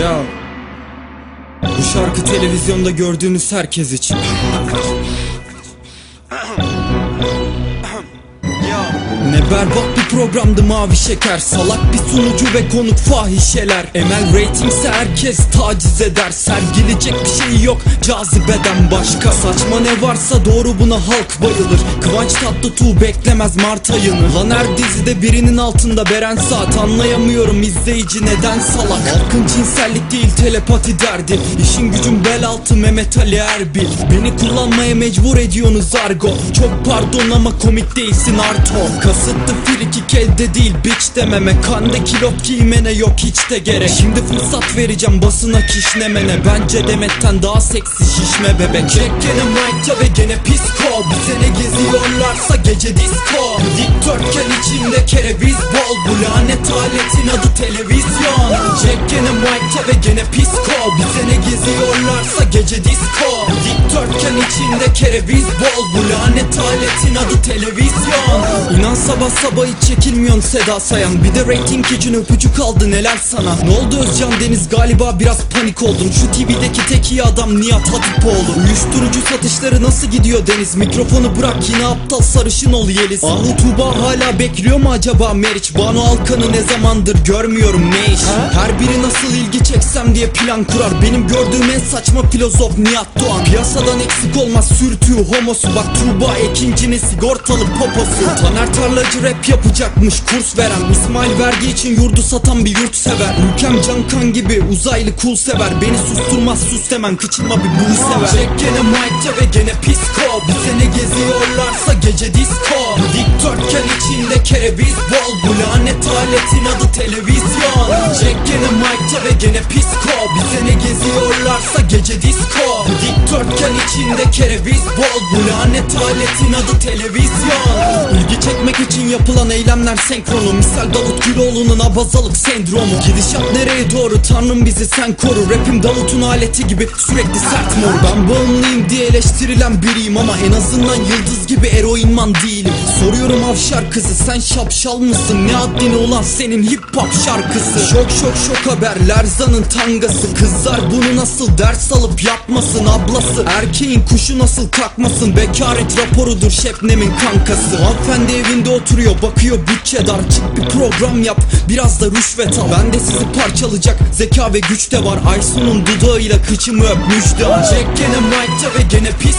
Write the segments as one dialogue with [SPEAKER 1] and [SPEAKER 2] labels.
[SPEAKER 1] Ya bu şarkı televizyonda gördüğünüz herkes için. Ne berbat bir programdı mavi şeker. Salak bir sunucu ve konuk fahişeler. Emel ratingse herkes taciz eder. Sergilecek bir şey yok cazibeden başka. Saçma ne varsa doğru buna halk bayılır. Kıvanç Tatlıtuğ beklemez Mart ayını. Lan her dizide birinin altında Beren Saat. Anlayamıyorum izleyici neden salak. Halkın cinsellik değil telepati derdi. İşin gücün bel altı Mehmet Ali Erbil. Beni kullanmaya mecbur ediyorsunuz argo. Çok pardon ama komik değilsin Arto Kasıtlı frikik elde değil bitch dememe. Kande kilot giymene yok hiç de gerek. Şimdi fırsat vereceğim basına kişnemene. Bence Demet'ten daha seksi şişme bebek. Çek gene mic'ta ve gene pisko Bize ne geziyorlarsa gece disco. Dikdörtgen içinde kereviz bol. Bu lanet aletin adı televizyon Gene mic'ta ve gene pisko Bize ne geziyorlarsa gece disco. Dikdörtgen içinde kereviz bol. Bu lanet aletin adı televizyon. İnan sabah sabah hiç çekilmiyorsun Seda Sayan. Bir de rating için öpücük aldı neler sana? Ne oldu Özcan Deniz? Galiba biraz panik oldum. Şu TV'deki tek iyi adam Nihat Hatipoğlu. Uyuşturucu satışları nasıl gidiyor Deniz? Mikrofonu bırak yine aptal sarışın ol Yeliz. Ahu Tuğba hala bekliyor mu acaba Meriç? Banu Alkan'ı ne zamandır görmüyorum ne iş? Her biri nasıl ilgi çeksem diye plan kurar. Benim gördüğüm en saçma filozof Nihat Doğan. Piyasadan eksik olmaz sürtüğü homosu. Bak Tuğba Ekinci'nin sigortalı poposu. Taner Tarlacı rap yapacakmış kurs veren. İsmail vergi için yurdu satan bir yurt sever Ülkem Cankan gibi uzaylı kul sever Beni susturmaz sus hemen kıçıma bir bul sever. Çek gene mic'ta ve gene pisko Bize ne geziyorlarsa gece disco. Dikdörtgen içinde kereviz bol. Bu lanet aletin adı televizyon. Çek gene mic'ta ve gene pisko Bize ne geziyorlarsa gece disco. Dikdörtgen içinde kereviz bol. Bu lanet aletin adı televizyon. İlgi çekmek için yapılan eylemler senkronu Misal Davut Güloğlu'nun abazalık sendromu. Gidişat nereye doğru? Tanrım bizi sen koru. Rapim Davut'un aleti gibi sürekli sert mor. Ben bağımlıyım diye eleştirilen biriyim Ama en azından yıldız gibi eroinman değilim. Soruyorum avşar kızı sen şapşal mısın? Ne haddine ulan senin hip hop şarkısı. Şok şok şok haber Lerzan'ın tangası. Kızlar bunu nasıl ders alıp yapmasın Ablası? Erkeğin kuşu nasıl kalkmasın Bekaret raporudur Şebnem'in kankası. Hanımefendi evinde oturuyor bakıyor bütçe dar. Çık bir program yap biraz da rüşvet al. Ben de sizi parçalayacak zeka ve güç de var. Aysun'un dudağıyla kıçımı öpmüş de var Çek gene mic'ta ve gene pisko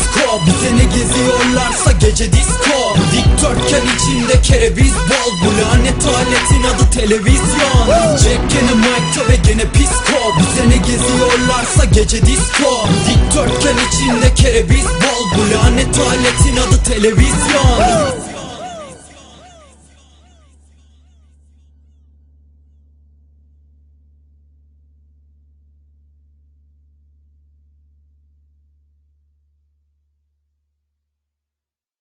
[SPEAKER 1] Bize ne geziyorlarsa gece disco. Dikdörtgen içinde kereviz bol. Bu lanet aletin adı televizyon. Çek gene mic'ta ve gene pisko Bize ne geziyorlarsa gece disco. Dikdörtgen içinde kereviz bol. Bu lanet aletin adı televizyon